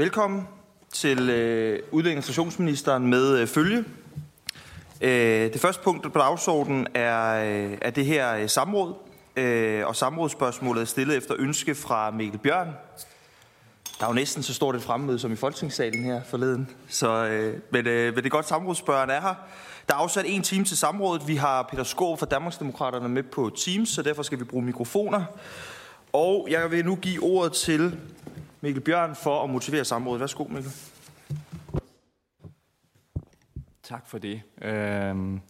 Velkommen til øh, udlændinge- med øh, følge. Øh, det første punkt på dagsordenen er, øh, er det her øh, samråd, øh, og samrådsspørgsmålet er stillet efter ønske fra Mikkel Bjørn. Der er jo næsten så stort et fremmøde som i Folketingssalen her forleden, så, øh, men, øh, men det er godt, samrådsspørgeren er her. Der er afsat en time til samrådet. Vi har Peter Skov fra Danmarksdemokraterne med på Teams, så derfor skal vi bruge mikrofoner. Og jeg vil nu give ordet til Mikkel Bjørn for at motivere samrådet. Værsgo, Mikkel. Tak for det. Øhm,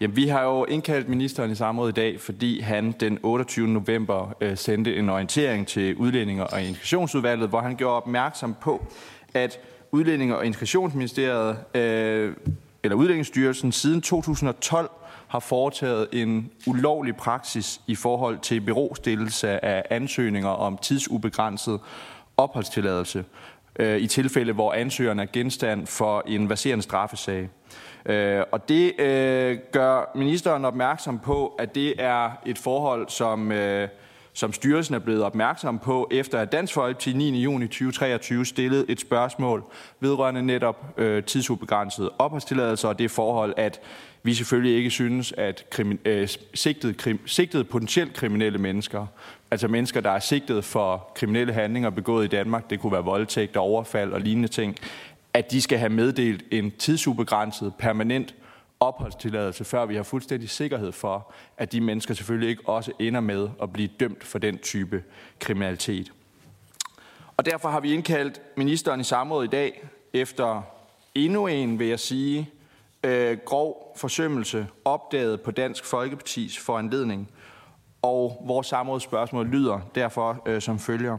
jamen, vi har jo indkaldt ministeren i samråd i dag, fordi han den 28. november øh, sendte en orientering til Udlændinge- og Integrationsudvalget, hvor han gjorde opmærksom på, at Udlændinge- og Integrationsministeriet, øh, eller Udlændingsstyrelsen, siden 2012 har foretaget en ulovlig praksis i forhold til berostillelse af ansøgninger om tidsubegrænset opholdstilladelse øh, i tilfælde, hvor ansøgeren er genstand for en verserende straffesag. Øh, og det øh, gør ministeren opmærksom på, at det er et forhold, som, øh, som styrelsen er blevet opmærksom på, efter at Dansk Folkeparti 9. juni 2023 stillede et spørgsmål vedrørende netop øh, tidsubegrænset opholdstilladelse, og det forhold, at vi selvfølgelig ikke synes, at krimi, øh, sigtede, krim, sigtede potentielt kriminelle mennesker, altså mennesker, der er sigtet for kriminelle handlinger begået i Danmark, det kunne være voldtægt, overfald og lignende ting, at de skal have meddelt en tidsubegrænset, permanent opholdstilladelse, før vi har fuldstændig sikkerhed for, at de mennesker selvfølgelig ikke også ender med at blive dømt for den type kriminalitet. Og derfor har vi indkaldt ministeren i samråd i dag efter endnu en, vil jeg sige, øh, grov forsømmelse opdaget på Dansk Folkepartis foranledning. Og vores samrådsspørgsmål lyder derfor øh, som følger.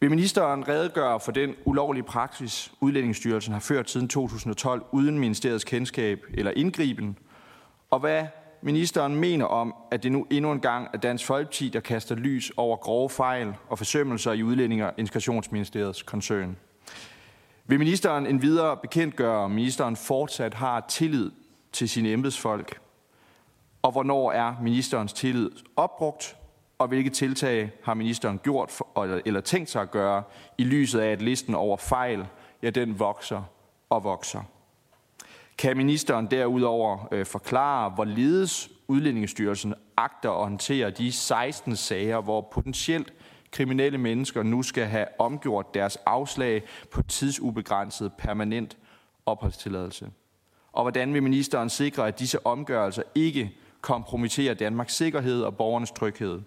Vil ministeren redegøre for den ulovlige praksis, Udlændingsstyrelsen har ført siden 2012 uden ministeriets kendskab eller indgriben? Og hvad ministeren mener om, at det nu endnu en gang er Dansk Folkeparti, der kaster lys over grove fejl og forsømmelser i udlændinger og integrationsministeriets koncern? Vil ministeren endvidere bekendtgøre, om ministeren fortsat har tillid til sine embedsfolk? Og hvornår er ministerens tillid opbrugt? Og hvilke tiltag har ministeren gjort for, eller tænkt sig at gøre i lyset af, at listen over fejl, ja, den vokser og vokser? Kan ministeren derudover øh, forklare, hvorledes Udlændingestyrelsen agter at håndtere de 16 sager, hvor potentielt kriminelle mennesker nu skal have omgjort deres afslag på tidsubegrænset permanent opholdstilladelse? Og hvordan vil ministeren sikre, at disse omgørelser ikke kompromitterer Danmarks sikkerhed og borgernes tryghed?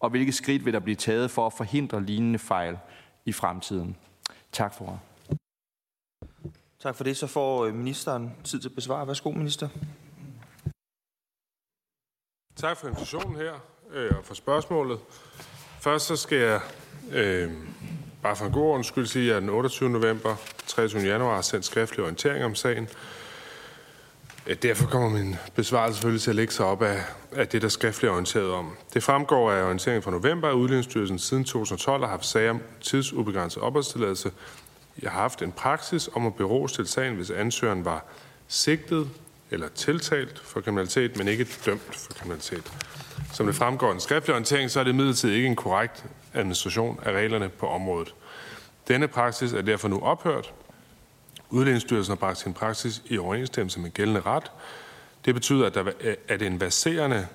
Og hvilke skridt vil der blive taget for at forhindre lignende fejl i fremtiden? Tak for Tak for det. Så får øh, ministeren tid til at besvare. Værsgo, minister. Tak for invitationen her øh, og for spørgsmålet. Først så skal jeg øh, bare for en god ordens skyld sige, at den 28. november 23. januar har sendt skriftlig orientering om sagen. Øh, derfor kommer min besvarelse selvfølgelig til at lægge sig op af, af det, der skriftligt er orienteret om. Det fremgår af orienteringen fra november, at Udlændingsstyrelsen siden 2012 har haft sager om tidsubegrænset opholdstilladelse. Jeg har haft en praksis om at berostille sagen, hvis ansøgeren var sigtet eller tiltalt for kriminalitet, men ikke dømt for kriminalitet. Som det fremgår af den skriftlige orientering, så er det imidlertid ikke en korrekt administration af reglerne på området. Denne praksis er derfor nu ophørt. Udlændingsstyrelsen har bragt sin praksis i overensstemmelse med gældende ret. Det betyder, at, der, øh, at en baserende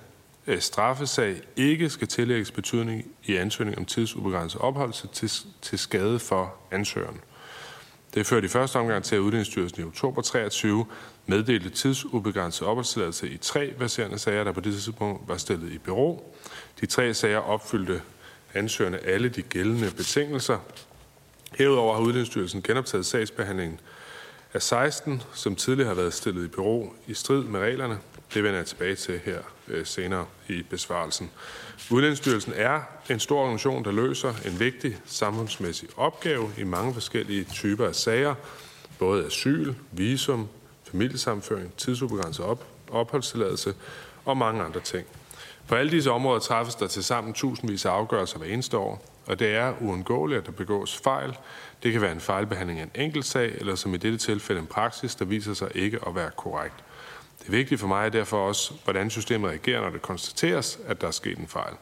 øh, straffesag ikke skal tillægges betydning i ansøgning om tidsubegrænset ophold til, til skade for ansøgeren. Det førte i første omgang til, at Udlændingsstyrelsen i oktober 23 meddelte tidsubegrænset opholdstilladelse i tre baserende sager, der på det tidspunkt var stillet i bureau. De tre sager opfyldte ansøgerne alle de gældende betingelser. Herudover har Udlændingsstyrelsen genoptaget sagsbehandlingen af 16, som tidligere har været stillet i bureau i strid med reglerne. Det vender jeg tilbage til her øh, senere i besvarelsen. Udlændingsstyrelsen er en stor organisation, der løser en vigtig samfundsmæssig opgave i mange forskellige typer af sager, både asyl, visum, familiesamføring, tidsubegrænset op, opholdstilladelse og mange andre ting. På alle disse områder træffes der til sammen tusindvis af afgørelser hver eneste år, og det er uundgåeligt, at der begås fejl. Det kan være en fejlbehandling af en enkelt sag, eller som i dette tilfælde en praksis, der viser sig ikke at være korrekt. Det vigtige for mig er derfor også, hvordan systemet reagerer, når det konstateres, at der er sket en fejl.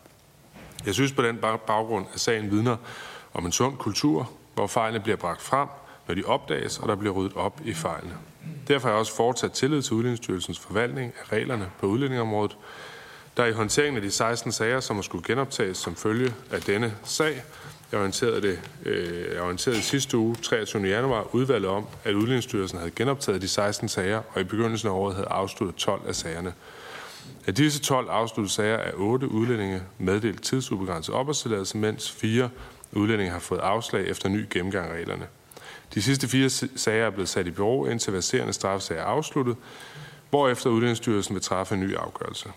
Jeg synes på den baggrund, at sagen vidner om en sund kultur, hvor fejlene bliver bragt frem, når de opdages, og der bliver ryddet op i fejlene. Derfor har jeg også fortsat tillid til Udlændingsstyrelsens forvaltning af reglerne på udlændingområdet. Der er i håndteringen af de 16 sager, som har skulle genoptages som følge af denne sag, jeg orienterede, det, øh, jeg orienterede sidste uge, 23. januar, udvalget om, at Udlændingsstyrelsen havde genoptaget de 16 sager, og i begyndelsen af året havde afsluttet 12 af sagerne. Af disse 12 afsluttede sager er 8 udlændinge meddelt tidsubegrænset opholdstilladelse, mens fire udlændinge har fået afslag efter ny gennemgang af reglerne. De sidste fire sager er blevet sat i bureau, indtil verserende straffesager er afsluttet, hvorefter Udlændingsstyrelsen vil træffe en ny afgørelse.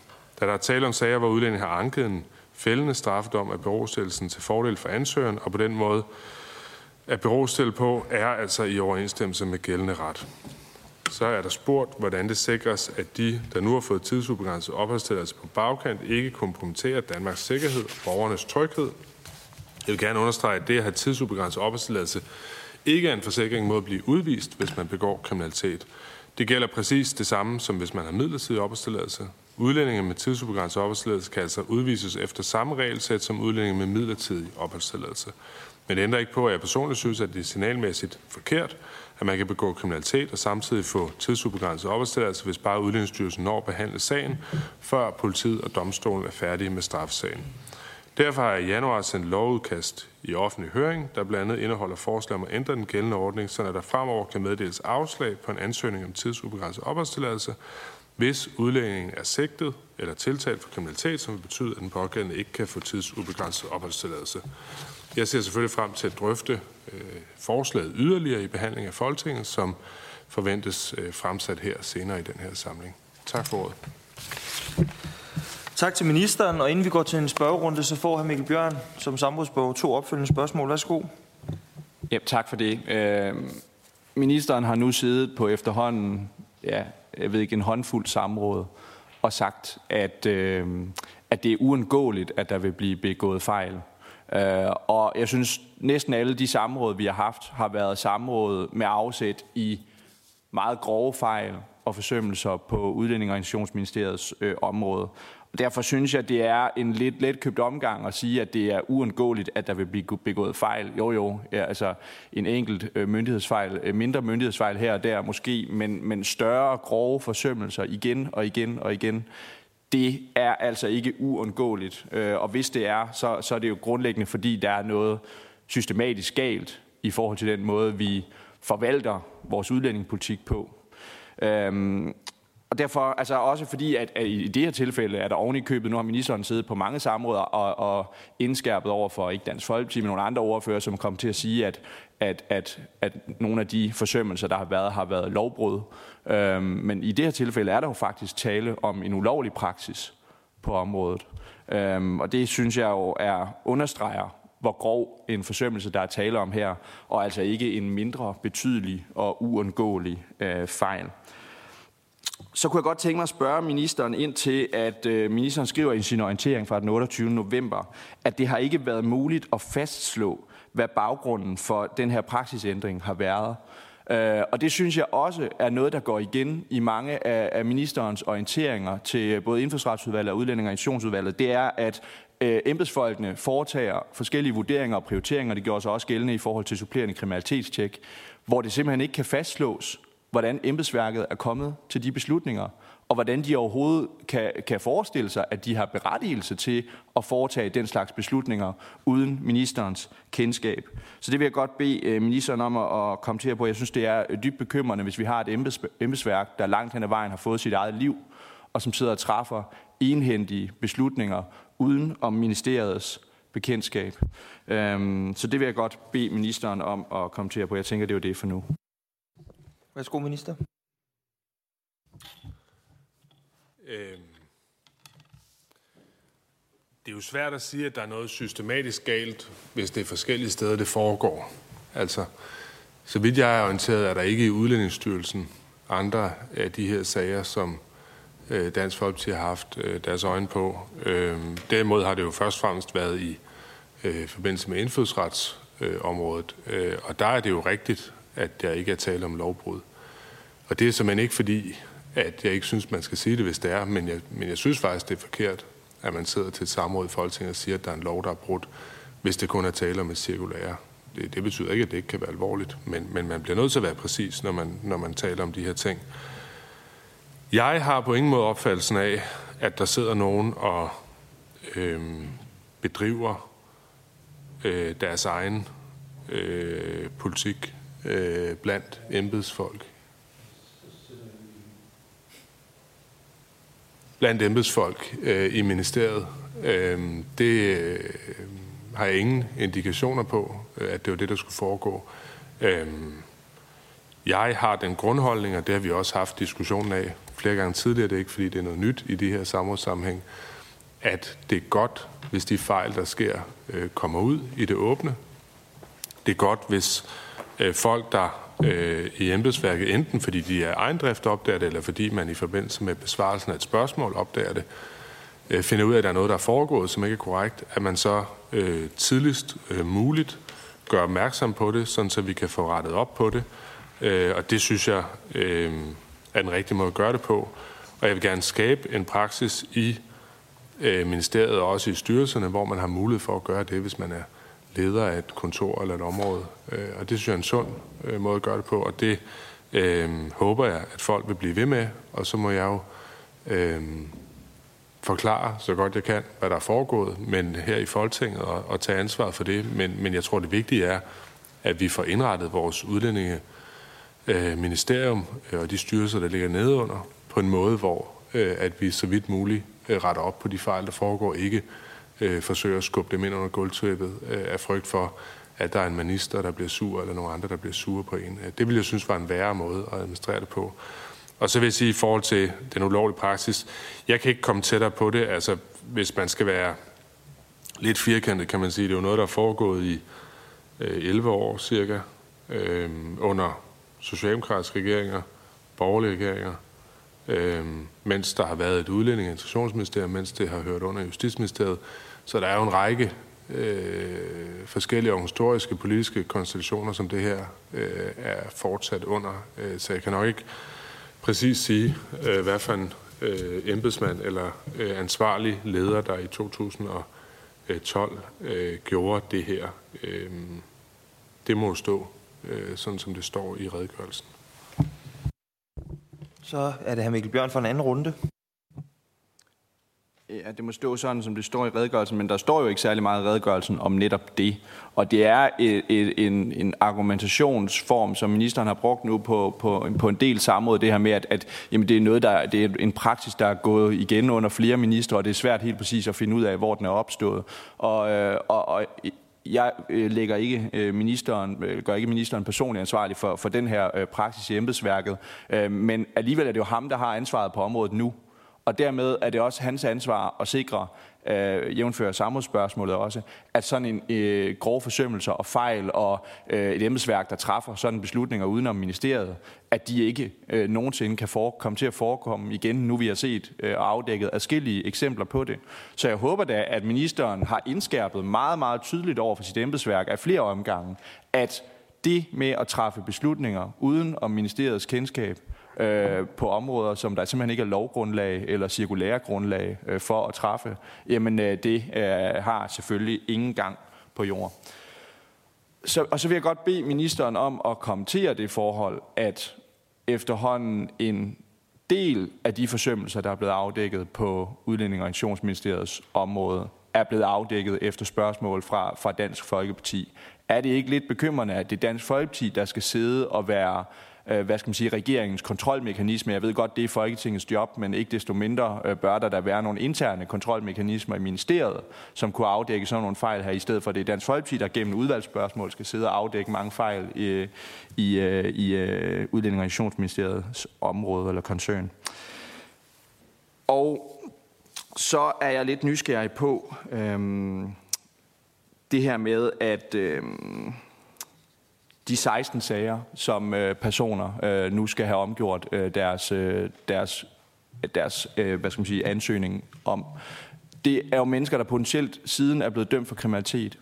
Da der er tale om sager, hvor udlændinge har anket en fældende straffedom af berostillelsen til fordel for ansøgeren, og på den måde at berostille på er altså i overensstemmelse med gældende ret. Så er der spurgt, hvordan det sikres, at de, der nu har fået tidsubegrænset opholdstilladelse på bagkant, ikke kompromitterer Danmarks sikkerhed og borgernes tryghed. Jeg vil gerne understrege, at det at have tidsubegrænset opholdstilladelse ikke er en forsikring mod at blive udvist, hvis man begår kriminalitet. Det gælder præcis det samme, som hvis man har midlertidig opholdstilladelse. Udlændinge med tidsubegrænset opholdstilladelse kan altså udvises efter samme regelsæt som udlændinge med midlertidig opholdstilladelse. Men det ændrer ikke på, at jeg personligt synes, at det er signalmæssigt forkert, at man kan begå kriminalitet og samtidig få tidsubegrænset opholdstilladelse, hvis bare Udlændingsstyrelsen når at behandle sagen, før politiet og domstolen er færdige med straffesagen. Derfor har jeg i januar sendt lovudkast i offentlig høring, der blandt andet indeholder forslag om at ændre den gældende ordning, så der fremover kan meddeles afslag på en ansøgning om tidsubegrænset opholdstilladelse, hvis udlændingen er sigtet eller tiltalt for kriminalitet, som vil betyde, at den pågældende ikke kan få tidsubegrænset opholdstilladelse. Jeg ser selvfølgelig frem til at drøfte øh, forslaget yderligere i behandling af Folketinget, som forventes øh, fremsat her senere i den her samling. Tak for ordet. Tak til ministeren, og inden vi går til en spørgerunde, så får hr. Mikkel Bjørn som samrådsborg to opfølgende spørgsmål. Værsgo. Ja, tak for det. Øh, ministeren har nu siddet på efterhånden ja, jeg ved ikke, en håndfuld samråd og sagt, at, øh, at det er uundgåeligt, at der vil blive begået fejl. Øh, og jeg synes, næsten alle de samråd, vi har haft, har været samråd med afsæt i meget grove fejl og forsømmelser på Udlænding- og Institutionsministeriets øh, område. Derfor synes jeg, det er en lidt letkøbt omgang at sige, at det er uundgåeligt, at der vil blive begået fejl. Jo, jo, ja, altså en enkelt øh, myndighedsfejl, øh, mindre myndighedsfejl her og der måske, men, men større, grove forsømmelser igen og igen og igen. Det er altså ikke uundgåeligt. Øh, og hvis det er, så, så er det jo grundlæggende, fordi der er noget systematisk galt i forhold til den måde, vi forvalter vores udlændingepolitik på. Øhm, og derfor, altså også fordi, at, at i det her tilfælde er der oven i købet, nu har ministeren siddet på mange samråder og, og indskærpet over for ikke Dansk Folkeparti, men nogle andre ordfører, som kom til at sige, at, at, at, at nogle af de forsømmelser, der har været, har været lovbrud. Øhm, men i det her tilfælde er der jo faktisk tale om en ulovlig praksis på området. Øhm, og det synes jeg jo er understreger, hvor grov en forsømmelse, der er tale om her, og altså ikke en mindre betydelig og uundgåelig øh, fejl. Så kunne jeg godt tænke mig at spørge ministeren ind til, at øh, ministeren skriver i sin orientering fra den 28. november, at det har ikke været muligt at fastslå, hvad baggrunden for den her praksisændring har været. Øh, og det synes jeg også er noget, der går igen i mange af, ministerens orienteringer til både Indfødsretsudvalget og Udlænding- og Institutionsudvalget. Det er, at øh, embedsfolkene foretager forskellige vurderinger og prioriteringer. Det gjorde sig også gældende i forhold til supplerende kriminalitetstjek, hvor det simpelthen ikke kan fastslås, hvordan embedsværket er kommet til de beslutninger, og hvordan de overhovedet kan, kan forestille sig, at de har berettigelse til at foretage den slags beslutninger uden ministerens kendskab. Så det vil jeg godt bede øh, ministeren om at komme til på. Jeg synes, det er øh, dybt bekymrende, hvis vi har et embedsværk, der langt hen ad vejen har fået sit eget liv, og som sidder og træffer enhændige beslutninger uden om ministeriets bekendtskab. Øhm, så det vil jeg godt bede ministeren om at kommentere på. Jeg tænker, det er jo det for nu. Værsgo, minister. Øhm, det er jo svært at sige, at der er noget systematisk galt, hvis det er forskellige steder, det foregår. Altså, så vidt jeg er orienteret, er der ikke i Udlændingsstyrelsen andre af de her sager, som øh, Dansk Folkeparti har haft øh, deres øjne på. Øh, derimod har det jo først og fremmest været i øh, forbindelse med indfødsretsområdet, øh, og der er det jo rigtigt, at der ikke er tale om lovbrud. Og det er simpelthen ikke fordi, at jeg ikke synes, man skal sige det, hvis det er, men jeg, men jeg synes faktisk, det er forkert, at man sidder til et samråd i Folketinget og siger, at der er en lov, der er brudt, hvis det kun er tale om et cirkulære. Det, det betyder ikke, at det ikke kan være alvorligt, men, men man bliver nødt til at være præcis, når man, når man taler om de her ting. Jeg har på ingen måde opfattelsen af, at der sidder nogen og øh, bedriver øh, deres egen øh, politik øh, blandt embedsfolk. Blandt embedsfolk øh, i ministeriet. Øh, det øh, har jeg ingen indikationer på, øh, at det var det, der skulle foregå. Øh, jeg har den grundholdning, og det har vi også haft diskussionen af flere gange tidligere, det er ikke fordi, det er noget nyt i de her samrådssammenhæng, at det er godt, hvis de fejl, der sker, øh, kommer ud i det åbne. Det er godt, hvis øh, folk, der øh, i embedsværket, enten fordi de er ejendrift opdager det, eller fordi man i forbindelse med besvarelsen af et spørgsmål opdager det, øh, finder ud af, at der er noget, der er foregået, som ikke er korrekt, at man så øh, tidligst øh, muligt gør opmærksom på det, sådan så vi kan få rettet op på det. Øh, og det synes jeg øh, er den rigtige måde at gøre det på. Og jeg vil gerne skabe en praksis i øh, ministeriet og også i styrelserne, hvor man har mulighed for at gøre det, hvis man er leder af et kontor eller et område. Øh, og det synes jeg er en sund øh, måde at gøre det på, og det øh, håber jeg, at folk vil blive ved med, og så må jeg jo øh, forklare så godt jeg kan, hvad der er foregået, men her i Folketinget og, og tage ansvar for det. Men, men jeg tror, det vigtige er, at vi får indrettet vores udlændinge øh, ministerium øh, og de styrelser, der ligger nedenunder, på en måde, hvor øh, at vi så vidt muligt øh, retter op på de fejl, der foregår, ikke øh, forsøger at skubbe dem ind under gulvtæppet øh, af frygt for, at der er en minister, der bliver sur, eller nogle andre, der bliver sure på en. Øh, det ville jeg synes var en værre måde at administrere det på. Og så vil jeg sige i forhold til den ulovlige praksis, jeg kan ikke komme tættere på det. Altså, hvis man skal være lidt firkantet, kan man sige, det er jo noget, der er foregået i øh, 11 år cirka, øh, under socialdemokratiske regeringer, borgerlige regeringer, øh, mens der har været et udlænding- og integrationsministerium, mens det har hørt under Justitsministeriet. Så der er jo en række øh, forskellige historiske politiske konstellationer, som det her øh, er fortsat under. Øh, så jeg kan nok ikke præcis sige, øh, hvad for en øh, embedsmand eller øh, ansvarlig leder, der i 2012 øh, gjorde det her. Øh, det må stå øh, sådan som det står i redegørelsen. Så er det her Mikkel Bjørn for en anden runde. Øh, ja, det må stå sådan, som det står i redegørelsen, men der står jo ikke særlig meget i redegørelsen om netop det. Og det er et, et, en, en argumentationsform, som ministeren har brugt nu på, på, på en del samråd, det her med, at, at jamen, det er noget, der det er en praksis, der er gået igen under flere ministre, og det er svært helt præcis at finde ud af, hvor den er opstået. Og, øh, og, og jeg øh, lægger ikke ministeren, gør ikke ministeren personligt ansvarlig for, for den her praksis i embedsværket, men alligevel er det jo ham, der har ansvaret på området nu. Og dermed er det også hans ansvar at sikre, øh, jævnfører samrådsspørgsmålet også, at sådan en øh, grov forsømmelse og fejl og øh, et embedsværk, der træffer sådan beslutninger udenom ministeriet, at de ikke øh, nogensinde kan for, komme til at forekomme igen, nu vi har set øh, og afdækket adskillige eksempler på det. Så jeg håber da, at ministeren har indskærpet meget, meget tydeligt over for sit embedsværk af flere omgange, at det med at træffe beslutninger uden om ministeriets kendskab, øh, på områder, som der simpelthen ikke er lovgrundlag eller cirkulære grundlag øh, for at træffe, jamen øh, det øh, har selvfølgelig ingen gang på jord. Så, og så vil jeg godt bede ministeren om at kommentere det forhold, at efterhånden en del af de forsømmelser, der er blevet afdækket på Udlænding- og Integrationsministeriets område, er blevet afdækket efter spørgsmål fra, fra Dansk Folkeparti. Er det ikke lidt bekymrende, at det er Dansk Folkeparti, der skal sidde og være øh, hvad skal man sige, regeringens kontrolmekanisme. Jeg ved godt, det er Folketingets job, men ikke desto mindre øh, bør der der være nogle interne kontrolmekanismer i ministeriet, som kunne afdække sådan nogle fejl her, i stedet for det er Dansk Folkeparti, der gennem udvalgsspørgsmål skal sidde og afdække mange fejl i, i, øh, i uh, Udlænding- og område eller koncern. Og så er jeg lidt nysgerrig på øhm, det her med, at øhm, de 16 sager, som øh, personer øh, nu skal have omgjort øh, deres, øh, deres, deres øh, hvad skal man sige, ansøgning om. Det er jo mennesker, der potentielt siden er blevet dømt for kriminalitet.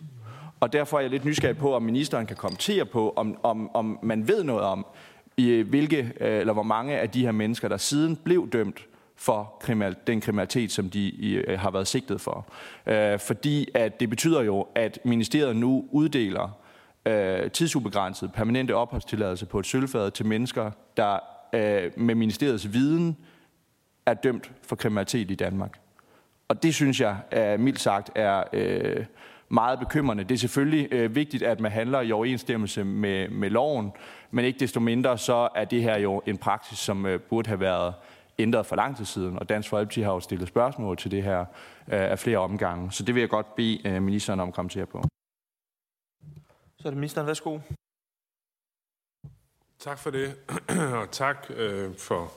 Og derfor er jeg lidt nysgerrig på, om ministeren kan kommentere på, om, om, om man ved noget om, i hvilke øh, eller hvor mange af de her mennesker, der siden blev dømt for kriminal, den kriminalitet, som de øh, har været sigtet for. Øh, fordi at det betyder jo, at ministeriet nu uddeler øh, tidsubegrænset permanente opholdstilladelse på et sølvfad til mennesker, der øh, med ministeriets viden er dømt for kriminalitet i Danmark. Og det synes jeg er, mildt sagt er øh, meget bekymrende. Det er selvfølgelig øh, vigtigt, at man handler i overensstemmelse med, med loven, men ikke desto mindre så er det her jo en praksis, som øh, burde have været ændret for lang tid siden, og Dansk Folkeparti har jo stillet spørgsmål til det her øh, af flere omgange. Så det vil jeg godt bede øh, ministeren om at kommentere på. Så er det ministeren. Værsgo. Tak for det, og tak øh, for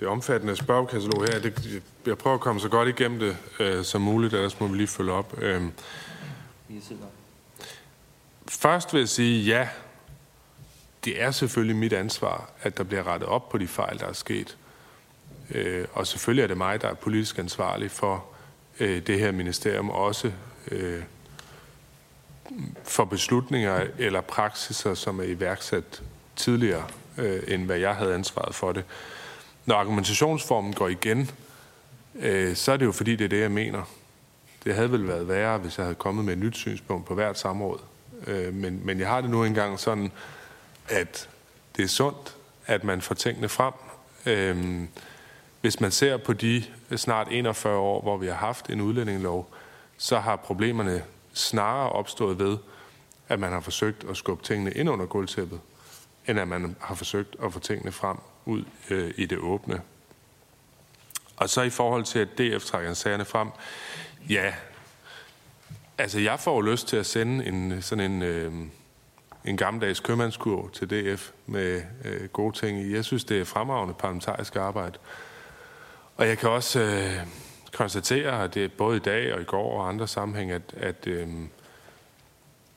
det omfattende spørgekatalog her. Det, jeg prøver at komme så godt igennem det øh, som muligt, ellers må vi lige følge op. Øh, først vil jeg sige, ja, det er selvfølgelig mit ansvar, at der bliver rettet op på de fejl, der er sket. Øh, og selvfølgelig er det mig, der er politisk ansvarlig for øh, det her ministerium, også øh, for beslutninger eller praksiser, som er iværksat tidligere, øh, end hvad jeg havde ansvaret for det. Når argumentationsformen går igen, øh, så er det jo fordi, det er det, jeg mener. Det havde vel været værre, hvis jeg havde kommet med et nyt synspunkt på hvert samråd. Øh, men, men jeg har det nu engang sådan, at det er sundt, at man får tingene frem. Øh, hvis man ser på de snart 41 år, hvor vi har haft en udlændingelov, så har problemerne snarere opstået ved, at man har forsøgt at skubbe tingene ind under gulvtæppet, end at man har forsøgt at få tingene frem ud øh, i det åbne. Og så i forhold til, at DF trækker sagerne frem, ja, altså jeg får lyst til at sende en, sådan en, øh, en gammeldags købmandskurv til DF med øh, gode ting i. Jeg synes, det er fremragende parlamentarisk arbejde. Og jeg kan også øh, konstatere, at det er både i dag og i går og andre sammenhæng, at, at, øh,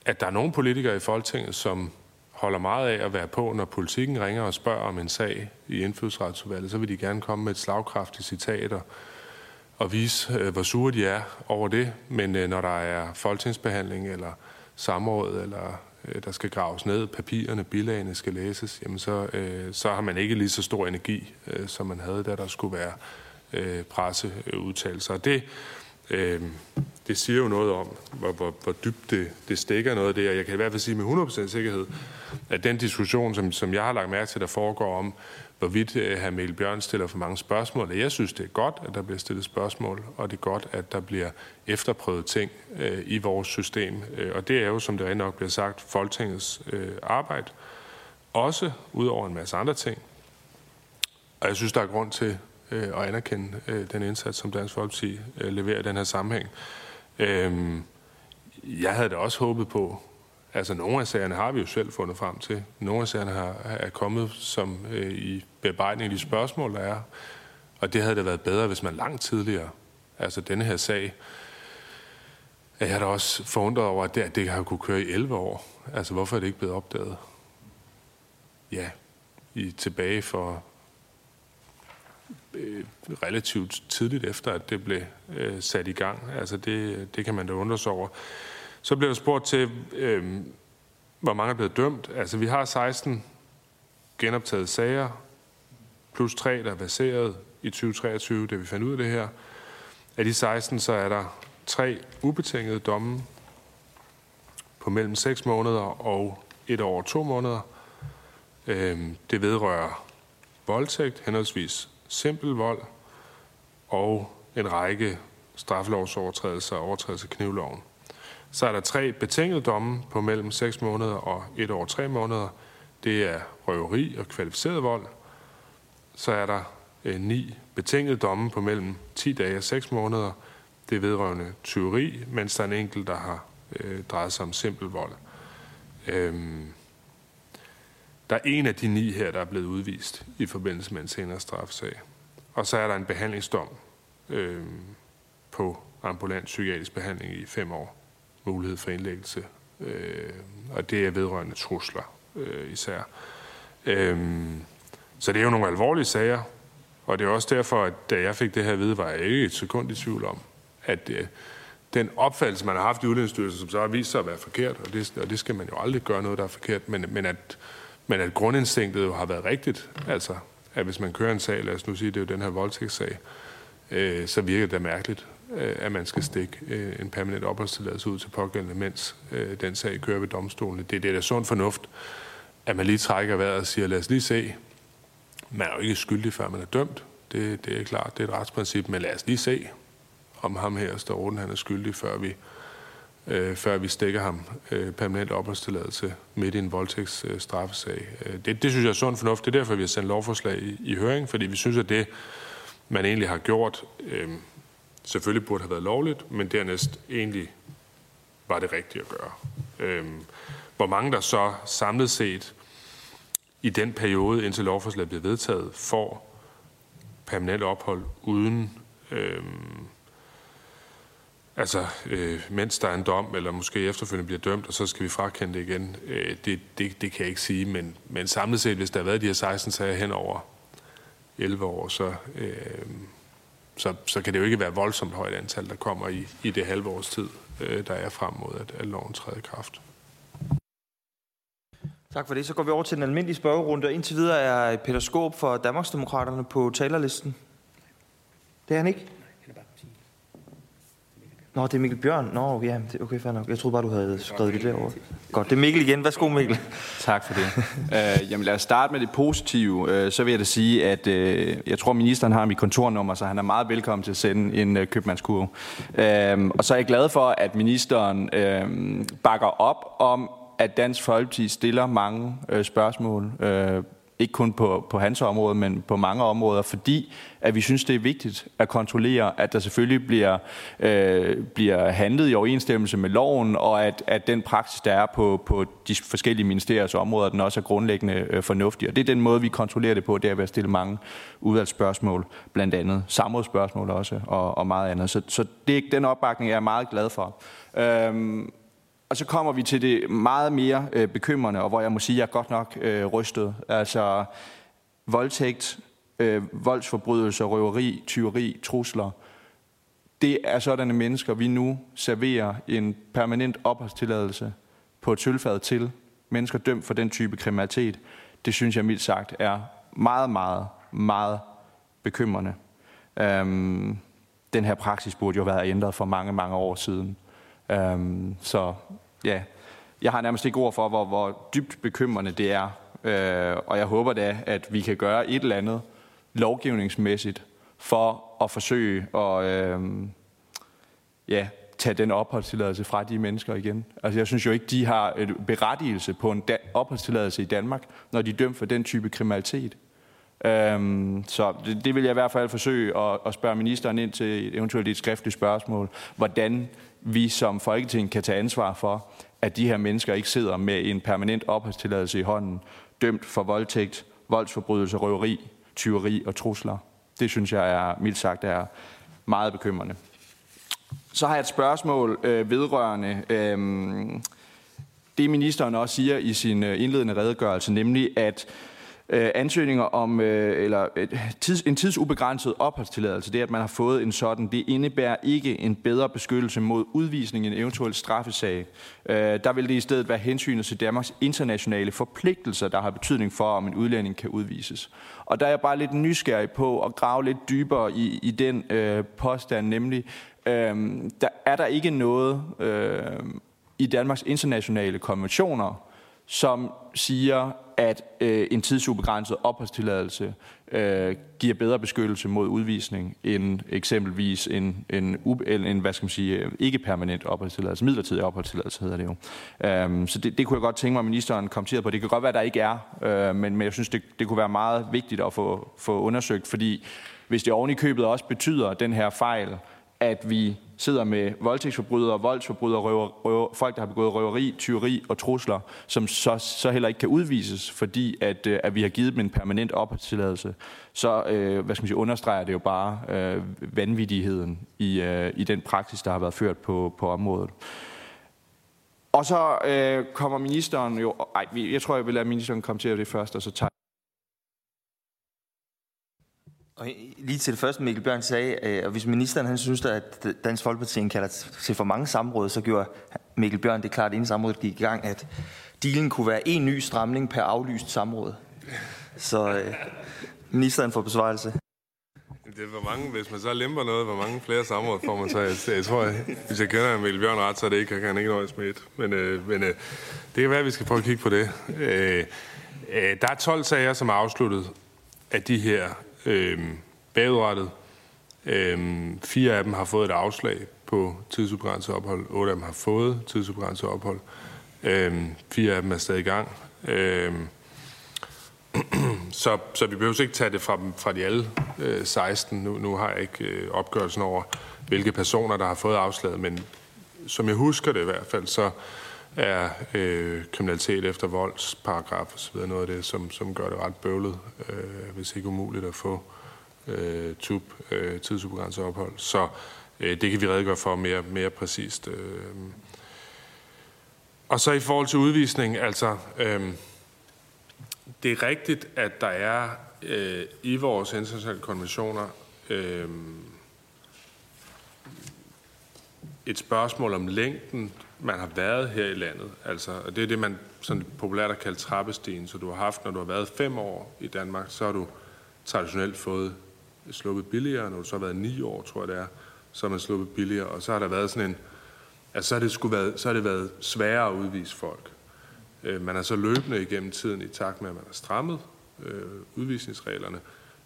at der er nogle politikere i Folketinget, som holder meget af at være på, når politikken ringer og spørger om en sag i indfødsretsudvalget, så vil de gerne komme med et slagkraftigt citat og, og vise, øh, hvor sure de er over det. Men øh, når der er folketingsbehandling eller samråd, eller øh, der skal graves ned, papirerne, bilagene skal læses, jamen så, øh, så har man ikke lige så stor energi, øh, som man havde, da der skulle være øh, Øh, presseudtalelser. Det, øh, det siger jo noget om, hvor, hvor, hvor dybt det, det stikker noget af det, og jeg kan i hvert fald sige med 100% sikkerhed, at den diskussion, som, som jeg har lagt mærke til, der foregår om, hvorvidt øh, hr. Mikkel Bjørn stiller for mange spørgsmål, og jeg synes, det er godt, at der bliver stillet spørgsmål, og det er godt, at der bliver efterprøvet ting øh, i vores system. Øh, og det er jo, som det nok bliver sagt, Folketingets øh, arbejde, også ud over en masse andre ting. Og jeg synes, der er grund til øh, og anerkende øh, den indsats, som Dansk Folkeparti øh, leverer i den her sammenhæng. Øh, jeg havde da også håbet på, altså nogle af sagerne har vi jo selv fundet frem til. Nogle af sagerne har, er kommet som øh, i bearbejdning af de spørgsmål, der er. Og det havde da været bedre, hvis man langt tidligere, altså denne her sag, jeg er da også forundret over, at det, at det har kunne køre i 11 år. Altså, hvorfor er det ikke blevet opdaget? Ja, i tilbage for øh, relativt tidligt efter, at det blev øh, sat i gang. Altså det, det kan man da undre sig over. Så bliver der spurgt til, øh, hvor mange er blevet dømt. Altså vi har 16 genoptaget sager, plus 3, der er baseret i 2023, da vi fandt ud af det her. Af de 16, så er der tre ubetingede domme på mellem 6 måneder og et år og to måneder. Øh, det vedrører voldtægt, henholdsvis simpel vold og en række straffelovsovertrædelser og overtrædelser af knivloven. Så er der tre betingede domme på mellem 6 måneder og 1 år og 3 måneder. Det er røveri og kvalificeret vold. Så er der øh, ni betingede domme på mellem 10 dage og 6 måneder. Det er vedrørende tyveri, mens der er en enkelt, der har øh, drejet sig om simpel vold. Øhm, der er en af de ni her, der er blevet udvist i forbindelse med en senere strafsag. Og så er der en behandlingsdom øh, på ambulant psykiatrisk behandling i fem år. Mulighed for indlæggelse. Øh, og det er vedrørende trusler øh, især. Øh, så det er jo nogle alvorlige sager. Og det er også derfor, at da jeg fik det her at vide, var jeg ikke et sekund i tvivl om, at øh, den opfattelse, man har haft i Udlændingsstyrelsen, som så har vist sig at være forkert, og det, og det skal man jo aldrig gøre noget, der er forkert, men, men at men at grundinstinktet jo har været rigtigt, altså at hvis man kører en sag, lad os nu sige, det er jo den her voldtægtssag, øh, så virker det mærkeligt, øh, at man skal stikke øh, en permanent opholdstilladelse ud til pågældende, mens øh, den sag kører ved domstolen. Det, det er da sund fornuft, at man lige trækker vejret og siger, lad os lige se. Man er jo ikke skyldig, før man er dømt. Det, det er klart, det er et retsprincip, men lad os lige se, om ham her står orden, han er skyldig, før vi, øh, før vi stikker ham øh, permanent opholdstilladelse midt i en voldtægtsstraffesag. Øh, øh, det, det synes jeg er sund fornuft. Det er derfor, vi har sendt lovforslag i, i høring, fordi vi synes, at det, man egentlig har gjort, øh, selvfølgelig burde have været lovligt, men dernæst egentlig var det rigtigt at gøre. Øh, hvor mange der så samlet set i den periode, indtil lovforslaget bliver vedtaget, får permanent ophold uden øh, Altså, øh, mens der er en dom, eller måske efterfølgende bliver dømt, og så skal vi frakende det igen, øh, det, det, det kan jeg ikke sige. Men, men samlet set, hvis der har været de her 16 sager hen over 11 år, så, øh, så, så kan det jo ikke være voldsomt højt antal, der kommer i, i det halve års tid, øh, der er frem mod, at, at loven træder i kraft. Tak for det. Så går vi over til den almindelige spørgerunde. Indtil videre er Peter Skåb for Danmarksdemokraterne på talerlisten. Det er han ikke? Nå, det er Mikkel Bjørn. Nå, ja, det, okay, fair nok. Jeg troede bare, du havde skrevet det derovre. Godt, det er Mikkel igen. Værsgo, Mikkel. Tak for det. uh, jamen lad os starte med det positive. Uh, så vil jeg da sige, at uh, jeg tror, ministeren har mit kontornummer, så han er meget velkommen til at sende en uh, købmandskurve. Uh, og så er jeg glad for, at ministeren uh, bakker op om, at Dansk Folkeparti stiller mange uh, spørgsmål uh, ikke kun på, på hans område, men på mange områder, fordi at vi synes, det er vigtigt at kontrollere, at der selvfølgelig bliver, øh, bliver handlet i overensstemmelse med loven, og at, at den praksis, der er på, på de forskellige ministeriers områder, den også er grundlæggende øh, fornuftig. Og det er den måde, vi kontrollerer det på, det er ved at stille mange udvalgsspørgsmål, blandt andet samrådsspørgsmål også, og, og meget andet. Så, så det, den opbakning er jeg meget glad for. Øhm, og så kommer vi til det meget mere øh, bekymrende, og hvor jeg må sige, at jeg er godt nok øh, rystet. Altså voldtægt, øh, voldsforbrydelser, røveri, tyveri, trusler. Det er sådanne mennesker, vi nu serverer en permanent opholdstilladelse på et sølvfad til. Mennesker dømt for den type kriminalitet. Det synes jeg mildt sagt er meget, meget, meget bekymrende. Øhm, den her praksis burde jo have været ændret for mange, mange år siden. Øhm, så ja, jeg har nærmest ikke ord for, hvor, hvor dybt bekymrende det er. Øh, og jeg håber da, at vi kan gøre et eller andet lovgivningsmæssigt for at forsøge at øh, ja, tage den opholdstilladelse fra de mennesker igen. Altså jeg synes jo ikke, de har et berettigelse på en opholdstilladelse i Danmark, når de er dømt for den type kriminalitet. Øhm, så det, det vil jeg i hvert fald forsøge at, at spørge ministeren ind til eventuelt et skriftligt spørgsmål, hvordan vi som Folketing kan tage ansvar for, at de her mennesker ikke sidder med en permanent opholdstilladelse i hånden, dømt for voldtægt, voldsforbrydelse, røveri, tyveri og trusler. Det synes jeg er, mildt sagt, er meget bekymrende. Så har jeg et spørgsmål øh, vedrørende øh, det, ministeren også siger i sin øh, indledende redegørelse, nemlig at øh, Øh, ansøgninger om øh, eller øh, tids, en tidsubegrænset opholdstilladelse, det at man har fået en sådan, det indebærer ikke en bedre beskyttelse mod udvisning i en eventuel straffesag. Øh, der vil det i stedet være hensynet til Danmarks internationale forpligtelser, der har betydning for, om en udlænding kan udvises. Og der er jeg bare lidt nysgerrig på at grave lidt dybere i, i den øh, påstand, nemlig, øh, der er der ikke noget øh, i Danmarks internationale konventioner, som siger, at øh, en tidsubegrænset opholdstilladelse øh, giver bedre beskyttelse mod udvisning end eksempelvis en, en, en, en hvad skal man sige, øh, ikke permanent opholdstilladelse, midlertidig opholdstilladelse hedder det jo. Øhm, så det, det kunne jeg godt tænke mig, at ministeren kommenterede på. Det kan godt være, at der ikke er, øh, men, men jeg synes, det, det kunne være meget vigtigt at få, få undersøgt, fordi hvis det oven i købet også betyder den her fejl, at vi sidder med voldtægtsforbrydere, voldsforbrydere, røver, røver, folk, der har begået røveri, tyveri og trusler, som så, så heller ikke kan udvises, fordi at, øh, at vi har givet dem en permanent opholdstilladelse, så øh, hvad skal man sige, understreger det jo bare øh, vanvittigheden i, øh, i den praksis, der har været ført på, på området. Og så øh, kommer ministeren jo... Ej, jeg tror, jeg vil lade ministeren komme til det først, og så tager og lige til det første, Mikkel Bjørn sagde, øh, og hvis ministeren han synes, at Dansk Folkeparti kalder til for mange samråd, så gjorde Mikkel Bjørn det klart, inden samrådet gik i gang, at dealen kunne være en ny stramning per aflyst samråd. Så øh, ministeren får besvarelse. Det er, hvor mange, hvis man så lemper noget, hvor mange flere samråd får man så? Jeg, jeg tror, jeg, hvis jeg kender Mikkel Bjørn ret, så er det ikke, kan han ikke nøjes med et. Men, øh, men øh, det kan være, at vi skal prøve at kigge på det. Øh, øh, der er 12 sager, som er afsluttet af de her øh, bagudrettet. Øh, fire af dem har fået et afslag på tidsubegrænset ophold. Otte af dem har fået tidsubegrænset ophold. Øh, fire af dem er stadig i gang. Øh, så, så vi behøver ikke tage det fra, fra de alle øh, 16. Nu, nu har jeg ikke øh, opgørelsen over, hvilke personer, der har fået afslaget, men som jeg husker det i hvert fald, så er øh, kriminalitet efter voldsparagraf og så videre noget af det, som, som gør det ret bøvlet, øh, hvis ikke umuligt at få øh, tub, øh, tidsubegrænset ophold. Så øh, det kan vi redegøre for mere, mere præcist. Øh. Og så i forhold til udvisning, altså... Øh, det er rigtigt, at der er øh, i vores internationale konventioner øh, et spørgsmål om længden, man har været her i landet. Altså, og det er det, man sådan populært har kaldt trappestigen. Så du har haft, når du har været fem år i Danmark, så har du traditionelt fået sluppet billigere. Når du så har været ni år, tror jeg det er, så har man sluppet billigere. Og så har der været sådan en... Altså, så har det, skulle været, så har det været sværere at udvise folk. Øh, man har så løbende igennem tiden, i takt med at man har strammet øh, udvisningsreglerne,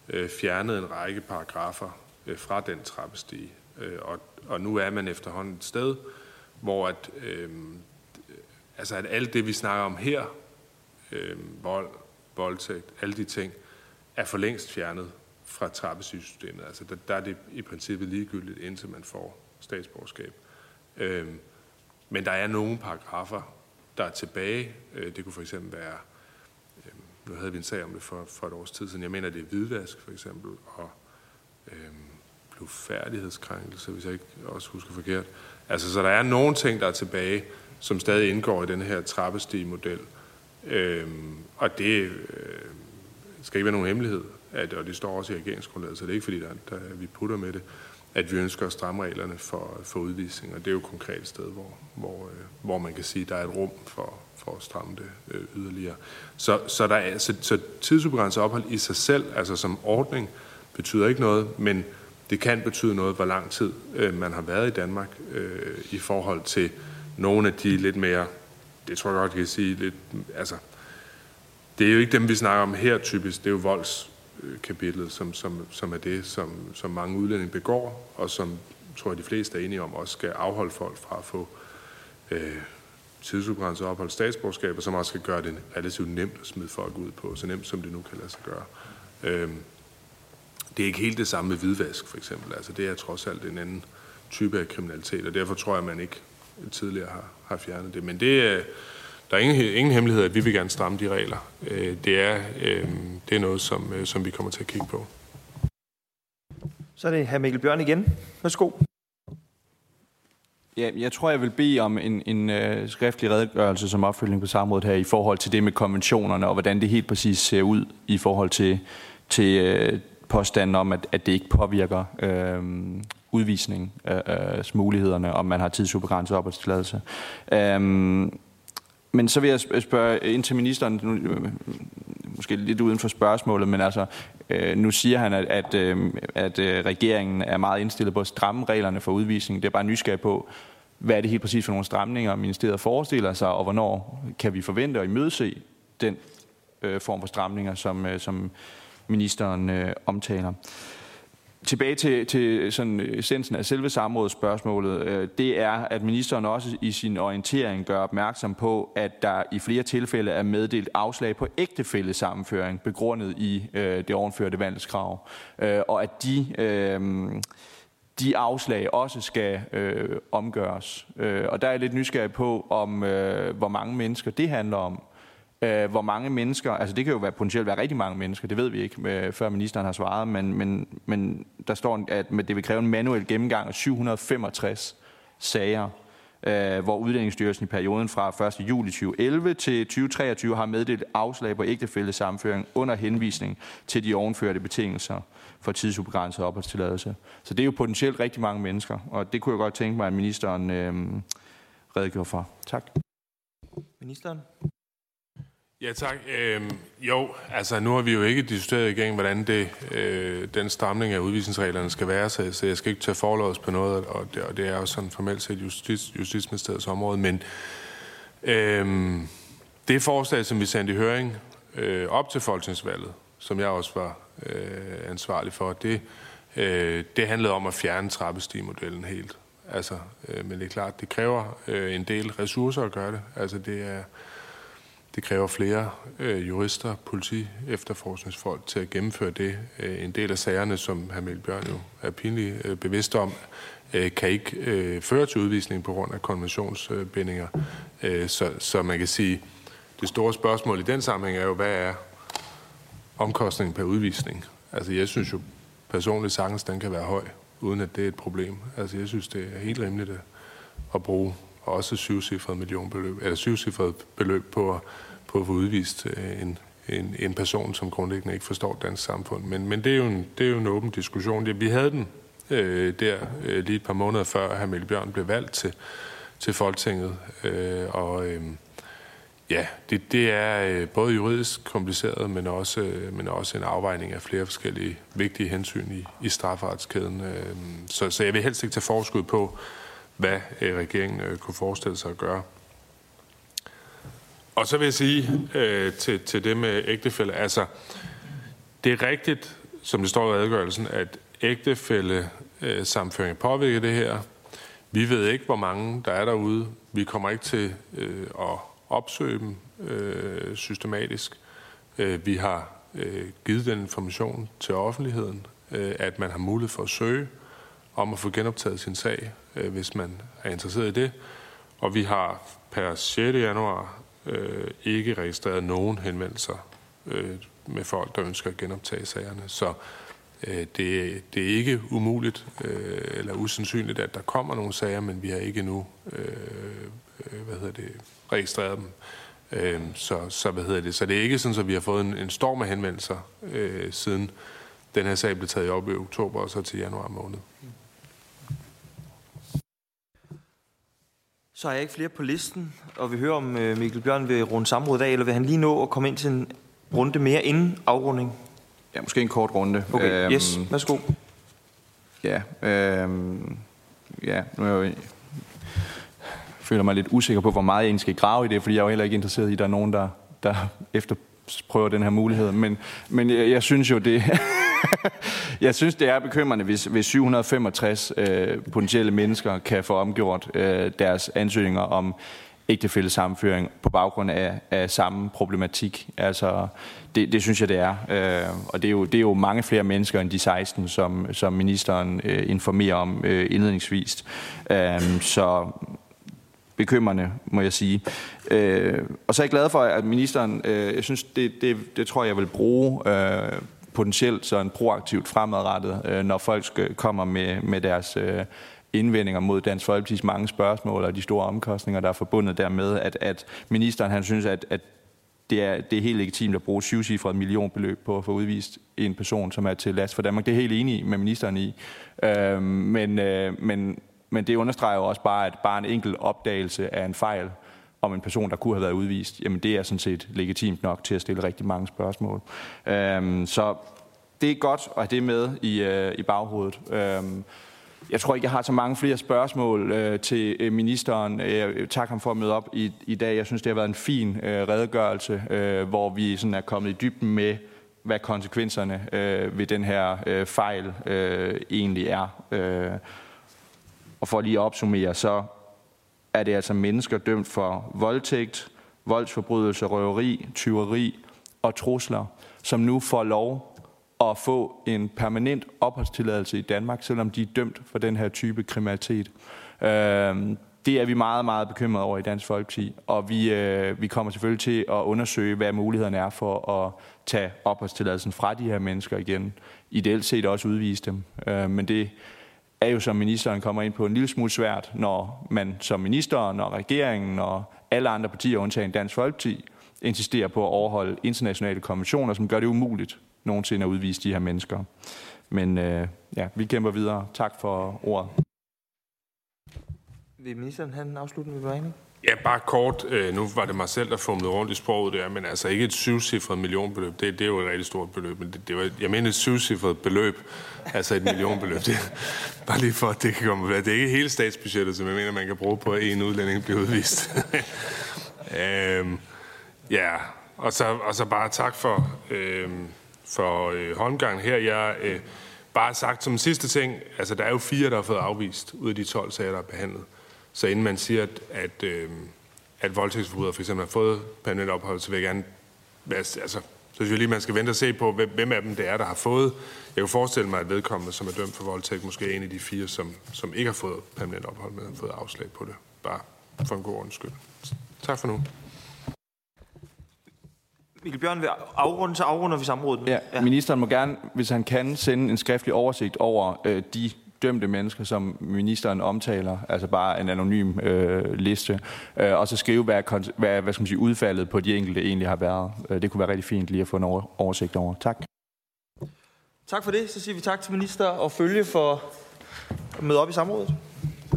øh, fjernet en række paragrafer øh, fra den trappestige. Øh, og, og nu er man efterhånden et sted, hvor at, øh, altså at alt det, vi snakker om her, øh, vold, voldtægt, alle de ting, er for længst fjernet fra trappesystemet. Altså der, der er det i princippet ligegyldigt, indtil man får statsborgerskab. Øh, men der er nogle paragrafer, der er tilbage. Øh, det kunne for eksempel være, øh, nu havde vi en sag om det for, for et års tid siden, jeg mener, det er hvidvask for eksempel, og øh, blufærdighedskrænkelse, hvis jeg ikke også husker forkert. Altså, så der er nogle ting, der er tilbage, som stadig indgår i den her trappestige-model. Øh, og det øh, skal ikke være nogen hemmelighed, at, og det står også i regeringsgrundlaget, så det er ikke fordi, der, der, vi putter med det at vi ønsker at stramme reglerne for, for udvisning, og det er jo et konkret sted, hvor, hvor, øh, hvor man kan sige, at der er et rum for, for at stramme det øh, yderligere. Så, så, der er, så, så tidsubegrænset ophold i sig selv, altså som ordning, betyder ikke noget, men det kan betyde noget, hvor lang tid øh, man har været i Danmark øh, i forhold til nogle af de lidt mere, det tror jeg godt, jeg kan sige, lidt, altså, det er jo ikke dem, vi snakker om her typisk, det er jo volds kapitlet, som, som, som er det, som, som mange udlændinge begår, og som tror jeg de fleste er enige om, også skal afholde folk fra at få øh, tidsubegrænset ophold statsborgerskab, og som også skal gøre det relativt nemt at smide folk ud på, så nemt som det nu kan lade sig gøre. Øh, det er ikke helt det samme med hvidvask, for eksempel. Altså, det er trods alt en anden type af kriminalitet, og derfor tror jeg, at man ikke tidligere har, har fjernet det. Men det er... Øh, der er ingen, ingen hemmelighed, at vi vil gerne stramme de regler. Øh, det, er, øh, det er noget, som, øh, som vi kommer til at kigge på. Så er det hr. Mikkel Bjørn igen. Værsgo. Ja, jeg tror, jeg vil bede om en, en uh, skriftlig redegørelse som opfølging på samrådet her i forhold til det med konventionerne og hvordan det helt præcis ser ud i forhold til, til uh, påstanden om, at, at det ikke påvirker øh, udvisning, øh, øh mulighederne, om man har tidsubegrænset opholdstilladelse. Øh, men så vil jeg spørge ind til ministeren, nu, øh, måske lidt uden for spørgsmålet, men altså, øh, nu siger han, at, at, øh, at øh, regeringen er meget indstillet på at stramme reglerne for udvisning. Det er bare nysgerrig på, hvad er det helt præcis for nogle stramninger, ministeriet forestiller sig, og hvornår kan vi forvente at imødese den øh, form for stramninger, som, øh, som ministeren øh, omtaler tilbage til, til sådan øh, essensen af selve samrådsspørgsmålet, øh, det er, at ministeren også i sin orientering gør opmærksom på, at der i flere tilfælde er meddelt afslag på ægtefællesammenføring begrundet i øh, det ovenførte vandelskrav, øh, og at de... Øh, de afslag også skal øh, omgøres. Øh, og der er jeg lidt nysgerrig på, om øh, hvor mange mennesker det handler om. Øh, hvor mange mennesker, altså det kan jo være, potentielt være rigtig mange mennesker, det ved vi ikke, med, før ministeren har svaret, men, men, men der står, at det vil kræve en manuel gennemgang af 765 sager, øh, hvor Udlændingsstyrelsen i perioden fra 1. juli 2011 til 2023 har meddelt afslag på ægtefællesamføring under henvisning til de ovenførte betingelser for tidsubegrænset opholdstilladelse. Så det er jo potentielt rigtig mange mennesker, og det kunne jeg godt tænke mig, at ministeren øh, redegjorde for. Tak. Ministeren? Ja, tak. Øhm, jo, altså nu har vi jo ikke diskuteret igen, hvordan det, øh, den stramning af udvisningsreglerne skal være, så, så jeg skal ikke tage forlovs på noget, og det, og det er jo sådan formelt set justits, Justitsministeriets område, men øhm, det forslag, som vi sendte i høring øh, op til folketingsvalget, som jeg også var øh, ansvarlig for, det, øh, det handlede om at fjerne trappestigmodellen helt. Altså, øh, men det er klart, det kræver øh, en del ressourcer at gøre det. Altså, det er det kræver flere øh, jurister, politi, efterforskningsfolk til at gennemføre det. Øh, en del af sagerne, som hr. Mikkel Bjørn jo er pinligt øh, bevidst om, øh, kan ikke øh, føre til udvisning på grund af konventionsbindinger. Øh, så, så man kan sige, det store spørgsmål i den sammenhæng er jo, hvad er omkostningen per udvisning? Altså jeg synes jo personligt sagtens, den kan være høj, uden at det er et problem. Altså jeg synes, det er helt rimeligt at bruge også syvcifrede millionbeløb, eller syvcifrede beløb på at på at få udvist øh, en, en, en person, som grundlæggende ikke forstår dansk samfund. Men, men det, er jo en, det er jo en åben diskussion. Vi havde den øh, der øh, lige et par måneder før, at hr. Mille Bjørn blev valgt til, til Folketinget. Øh, og øh, ja, det, det er øh, både juridisk kompliceret, men også, øh, men også en afvejning af flere forskellige vigtige hensyn i, i strafferetskæden. Øh, så, så jeg vil helst ikke tage forskud på, hvad øh, regeringen øh, kunne forestille sig at gøre. Og så vil jeg sige øh, til, til det med ægtefælde, altså det er rigtigt, som det står i adgørelsen, at ægtefælde øh, sammenføring påvirker det her. Vi ved ikke, hvor mange der er derude. Vi kommer ikke til øh, at opsøge dem øh, systematisk. Øh, vi har øh, givet den information til offentligheden, øh, at man har mulighed for at søge om at få genoptaget sin sag, øh, hvis man er interesseret i det. Og vi har per 6. januar øh, ikke registreret nogen henvendelser øh, med folk, der ønsker at genoptage sagerne. Så øh, det, det er ikke umuligt øh, eller usandsynligt, at der kommer nogle sager, men vi har ikke endnu øh, øh hvad hedder det, registreret dem. Øh, så, så, hvad hedder det? så det er ikke sådan, at vi har fået en, en storm af henvendelser øh, siden den her sag blev taget op i oktober og så til januar måned. Så har jeg ikke flere på listen, og vi hører om øh, Mikkel Bjørn vil runde samråd i dag, eller vil han lige nå at komme ind til en runde mere inden afrunding? Ja, måske en kort runde. Okay, øhm, yes, værsgo. Ja, øhm, ja, nu er jeg jo føler mig lidt usikker på, hvor meget jeg egentlig skal grave i det, fordi jeg er jo heller ikke interesseret i, at der er nogen, der, der efterprøver den her mulighed. Men, men jeg, jeg synes jo, det, jeg synes, det er bekymrende, hvis, hvis 765 øh, potentielle mennesker kan få omgjort øh, deres ansøgninger om ægtefællesammenføring på baggrund af, af samme problematik. Altså, det, det synes jeg, det er. Øh, og det er, jo, det er jo mange flere mennesker end de 16, som, som ministeren øh, informerer om øh, indledningsvis. Øh, så bekymrende, må jeg sige. Øh, og så er jeg glad for, at ministeren, øh, jeg synes, det, det, det tror jeg vil bruge øh, potentielt sådan proaktivt fremadrettet, øh, når folk kommer med, med deres øh, indvendinger mod Dansk Folkeparti's mange spørgsmål og de store omkostninger, der er forbundet dermed, at, at ministeren han synes, at, at det er, det er helt legitimt at bruge syvcifret millionbeløb på at få udvist en person, som er til last for Danmark. Det er helt enig med ministeren i. Øh, men, øh, men, men det understreger jo også bare, at bare en enkelt opdagelse af en fejl, om en person, der kunne have været udvist, jamen det er sådan set legitimt nok til at stille rigtig mange spørgsmål. Øhm, så det er godt at have det med i, øh, i baghovedet. Øhm, jeg tror ikke, jeg har så mange flere spørgsmål øh, til øh, ministeren. Øh, jeg øh, tak ham for at møde op i, i dag. Jeg synes, det har været en fin øh, redegørelse, øh, hvor vi sådan er kommet i dybden med, hvad konsekvenserne øh, ved den her øh, fejl øh, egentlig er. Øh, og for lige at opsummere, så er det altså mennesker dømt for voldtægt, voldsforbrydelse, røveri, tyveri og trusler, som nu får lov at få en permanent opholdstilladelse i Danmark, selvom de er dømt for den her type kriminalitet. Øhm, det er vi meget, meget bekymrede over i Dansk Folkeparti, og vi, øh, vi kommer selvfølgelig til at undersøge, hvad mulighederne er for at tage opholdstilladelsen fra de her mennesker igen. Ideelt set også udvise dem, øh, men det er jo, som ministeren kommer ind på, en lille smule svært, når man som ministeren og regeringen og alle andre partier, undtagen Dansk Folkeparti, insisterer på at overholde internationale konventioner, som gør det umuligt nogensinde at udvise de her mennesker. Men øh, ja, vi kæmper videre. Tak for ordet. Vil ministeren have en afsluttende bemærkning? Ja, bare kort. Øh, nu var det mig selv, der fumlede rundt i sproget der, men altså ikke et syvcifret millionbeløb. Det, det er jo et rigtig stort beløb, men det, det var, jeg mener et syvcifret beløb, altså et millionbeløb. Det, bare lige for, at det kan komme Det er ikke hele statsbudgettet, som jeg mener, man kan bruge på, at en udlænding bliver udvist. øhm, ja, og så, og så bare tak for, øhm, for øh, håndgangen her. Jeg øh, bare sagt som sidste ting, altså der er jo fire, der har fået afvist ud af de 12 sager, der er behandlet. Så inden man siger, at, at, øh, at voldtægtsforbrydere for eksempel har fået permanent ophold, så vil jeg gerne, altså, så synes jeg lige, man skal vente og se på, hvem af dem det er, der har fået. Jeg kan forestille mig, at vedkommende, som er dømt for voldtægt, måske er en af de fire, som, som ikke har fået permanent ophold, men har fået afslag på det. Bare for en god ordens skyld. Tak for nu. Mikkel Bjørn vil afrunde, så afrunder vi samrådet. Ja, ja. Ministeren må gerne, hvis han kan, sende en skriftlig oversigt over øh, de dømte mennesker, som ministeren omtaler, altså bare en anonym øh, liste, øh, og så skrive, hvad, hvad, hvad skal man sige, udfaldet på de enkelte egentlig har været. Øh, det kunne være rigtig fint lige at få en oversigt over. Tak. Tak for det. Så siger vi tak til minister og følge for at møde op i samrådet.